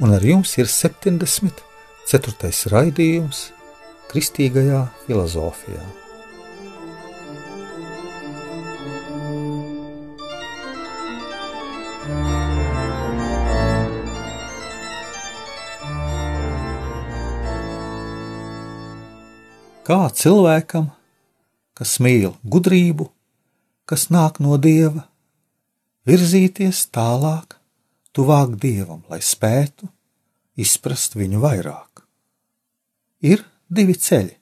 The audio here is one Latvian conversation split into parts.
un ar jums ir 74. raidījums Kristīgajā filozofijā. Kā cilvēkam, kas mīl gudrību, kas nāk no dieva, virzīties tālāk, tuvāk dievam, lai spētu izprast viņu vairāk. Ir divi ceļi.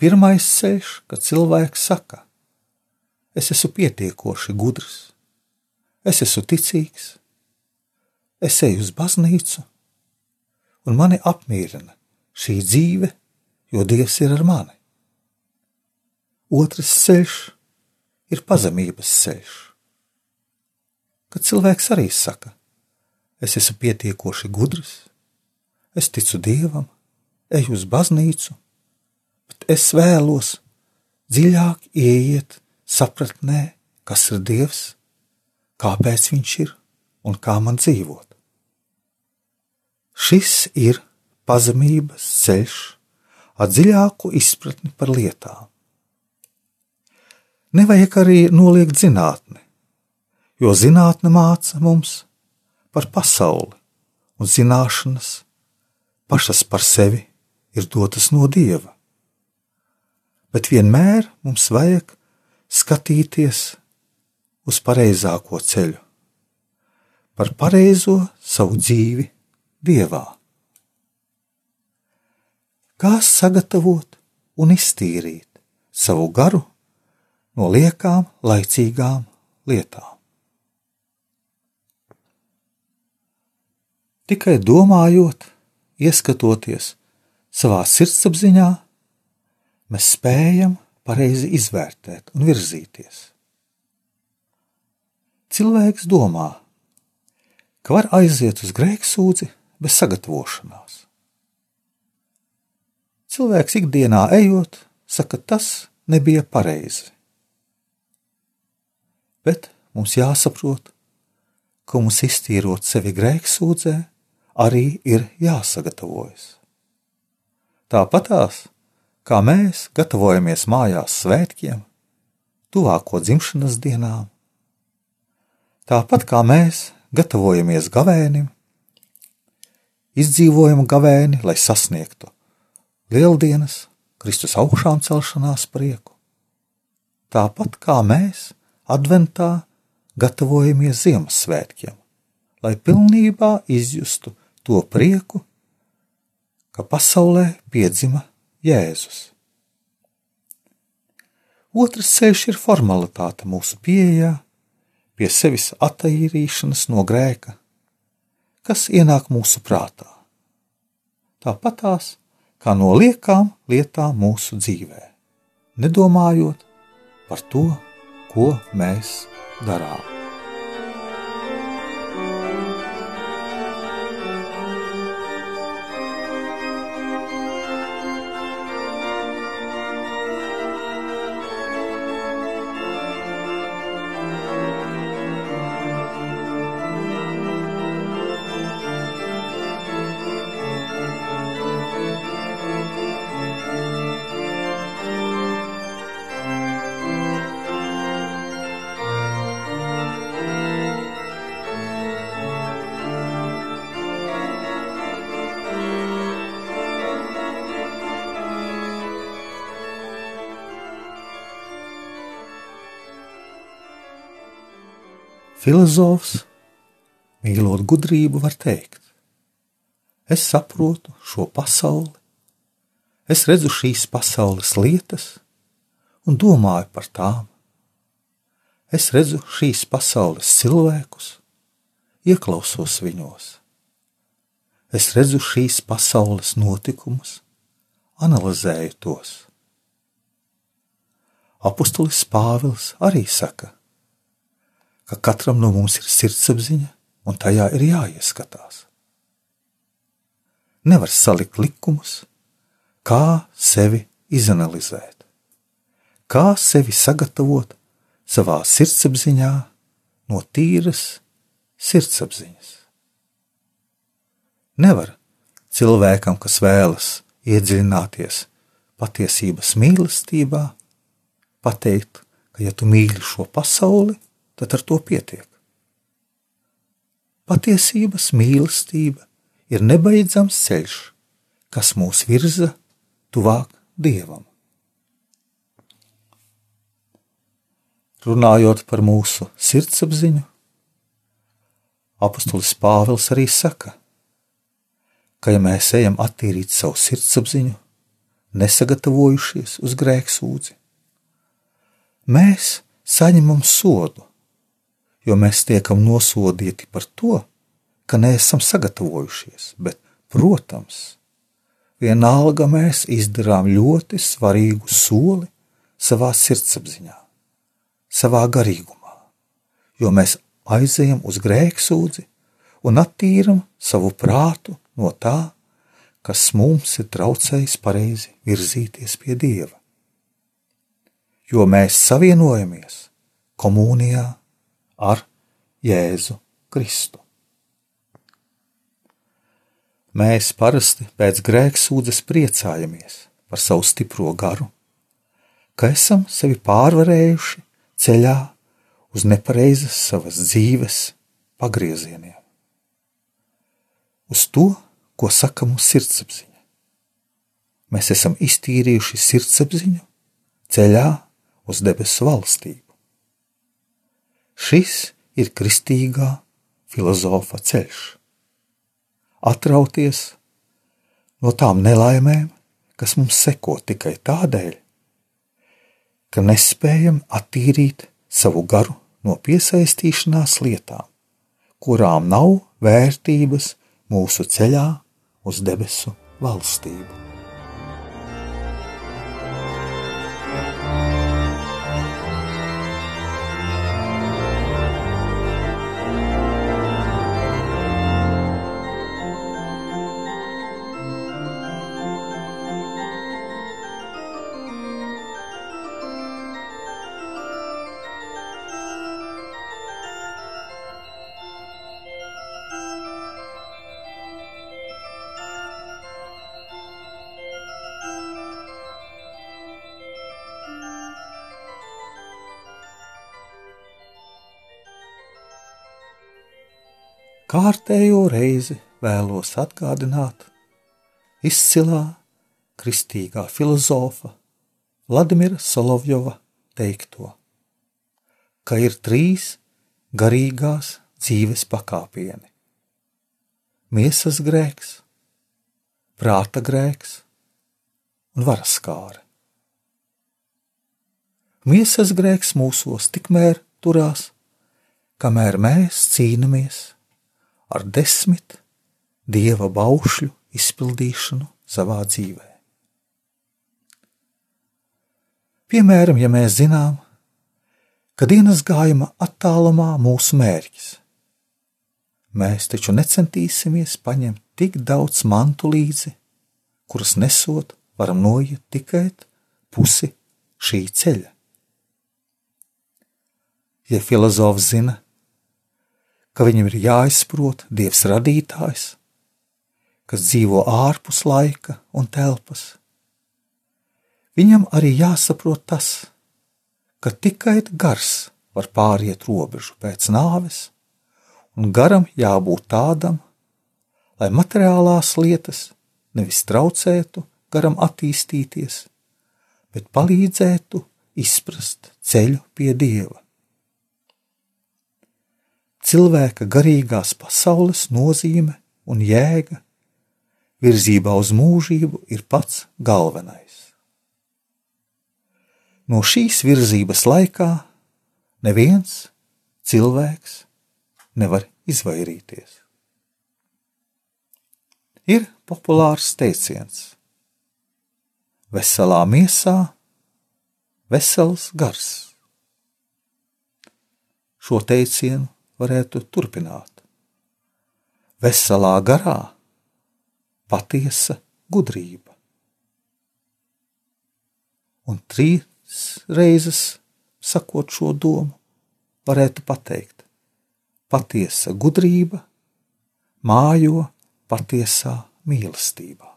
Pirmais ceļš, kad cilvēks saka, es esmu pietiekoši gudrs, es esmu ticīgs, es eju uz baznīcu, un mani apmierina šī dzīve, jo Dievs ir ar mani. Otrs ceļš ir pazemības ceļš kad cilvēks arī saka, es esmu pietiekoši gudrs, es ticu dievam, eju uz baznīcu, bet es vēlos dziļāk ieiet sapratnē, kas ir dievs, kāpēc viņš ir un kā man dzīvot. Šis ir pazemības ceļš ar dziļāku izpratni par lietām. Nevajag arī noliegt zinātni, jo zinātne māca mums par pasauli, un zināšanas pašas par sevi ir dotas no dieva. Bet vienmēr mums vajag skatīties uz pareizāko ceļu, par pareizo savu dzīvi dievā. Kā sagatavot un iztīrīt savu garu no liekām, laicīgām lietām? Tikai domājot, ieskatoties savā sirdsapziņā, mēs spējam pareizi izvērtēt un virzīties. Cilvēks domā, ka var aiziet uz grēksūdzi bez sagatavošanās. Cilvēks ikdienā ejot, saka, tas nebija pareizi. Bet mums jāsaprot, ka mums iztīrot sevi grēksūdzē, arī ir jāsagatavojas. Tāpatās, kā mēs gatavojamies mājās svētkiem, tuvāko dzimšanas dienām, tāpat kā mēs gatavojamies gavēnim, izdzīvojam gavēni, lai sasniegtu lieldienas, Kristus augšām celšanās prieku. Tāpat kā mēs adventā gatavojamies Ziemassvētkiem, lai pilnībā izjustu to prieku, ka pasaulē piedzima Jēzus. Otrs ceļš ir formalitāte mūsu pieejā, pie sevis attīrīšanas no grēka, kas ienāk mūsu prātā. Tāpatās kā no liekām lietām mūsu dzīvē, nedomājot par to, ko mēs darām. Filozofs, mīlot gudrību, var teikt: Es saprotu šo pasauli, es redzu šīs pasaules lietas un domāju par tām. Es redzu šīs pasaules cilvēkus, ieklausos viņos. Es redzu šīs pasaules notikumus, analizēju tos. Apostolis Pāvils arī saka, ka katram no mums ir sirdsapziņa, un tajā ir jāieskatās. Nevar salikt likumus, kā sevi izanalizēt, kā sevi sagatavot savā sirdsapziņā no tīras sirdsapziņas. Nevar cilvēkam, kas vēlas iedziļināties patiesības mīlestībā, pateikt, ka ja tu mīli šo pasauli, tad ar to pietiek. Patiesības mīlestība ir nebeidzams ceļš, kas mūs virza tuvāk Dievam. Runājot par mūsu sirdsapziņu, apustulis Pāvils arī saka, ka ja mēs ejam attīrīt savu sirdsapziņu, nesagatavojušies uz grēksūdzi, mēs saņemam sodu, jo mēs tiekam nosodīti par to, ka neesam sagatavojušies, bet, protams, vienalga mēs izdarām ļoti svarīgu soli savā sirdsapziņā savā garīgumā, jo mēs aizejam uz grēksūdzi un attīram savu prātu no tā, kas mums ir traucējis pareizi virzīties pie Dieva. Jo mēs savienojamies komunijā ar Jēzu Kristu. Mēs parasti pēc grēksūdzes priecājamies par savu stipro garu, ka esam sevi pārvarējuši ceļā uz nepareizas savas dzīves pagriezieniem. Uz to, ko saka mūsu sirdsapziņa. Mēs esam iztīrījuši sirdsapziņu ceļā uz debesu valstību. Šis ir kristīgā filozofa ceļš. Atrauties no tām nelaimēm, kas mums seko tikai tādēļ, ka nespējam attīrīt savu garu no piesaistīšanās lietām, kurām nav vērtības mūsu ceļā uz debesu valstību. Kārtējo reizi vēlos atgādināt izcilā kristīgā filozofa Vladimira Solovjova teikto, ka ir trīs garīgās dzīves pakāpieni - miesas grēks, prāta grēks un varas kāre. Miesas grēks mūsos tikmēr turās, kamēr mēs cīnāmies ar desmit dieva baušļu izpildīšanu savā dzīvē. Piemēram, ja mēs zinām, ka dienas gājuma attālumā mūsu mērķis, mēs taču necentīsimies paņemt tik daudz mantu līdzi, kuras nesot varam noiet tikai pusi šī ceļa. Ja filozofs zina, ka viņam ir jāizprot Dievs radītājs, kas dzīvo ārpus laika un telpas. Viņam arī jāsaprot tas, ka tikai gars var pāriet robežu pēc nāves, un garam jābūt tādam, lai materiālās lietas nevis traucētu garam attīstīties, bet palīdzētu izprast ceļu pie dieva cilvēka garīgās pasaules nozīme un jēga virzībā uz mūžību ir pats galvenais. No šīs virzības laikā neviens cilvēks nevar izvairīties. Ir populārs teiciens: Veselā miesā, vesels gars. Šo teicienu varētu turpināt. Veselā garā patiesa gudrība. Un trīs reizes sakot šo domu, varētu pateikt: patiesa gudrība mājo patiesā mīlestībā.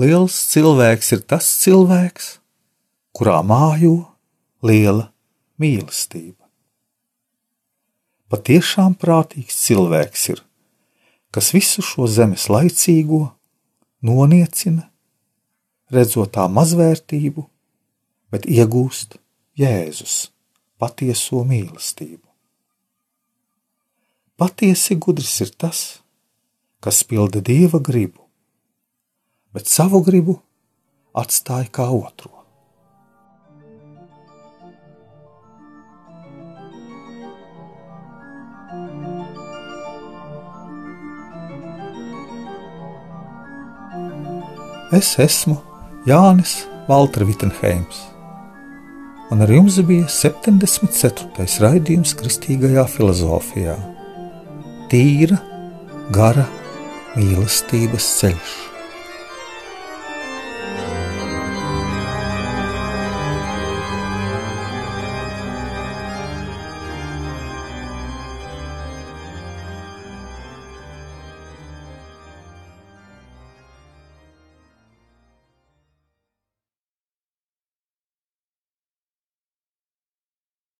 Liels cilvēks ir tas cilvēks, kurā mājo liela mīlestība. Patiešām prātīgs cilvēks ir, kas visu šo zemes laicīgo noniecina, redzot tā mazvērtību, bet iegūst Jēzus patieso mīlestību. Patiesi gudrs ir tas, kas pilda dieva gribu, bet savu gribu atstāja kā otru. Es esmu Jānis Valtra Vitsenheims, un ar jums bija 74. raidījums Kristīgajā filozofijā - Tīra, gara mīlestības ceļš.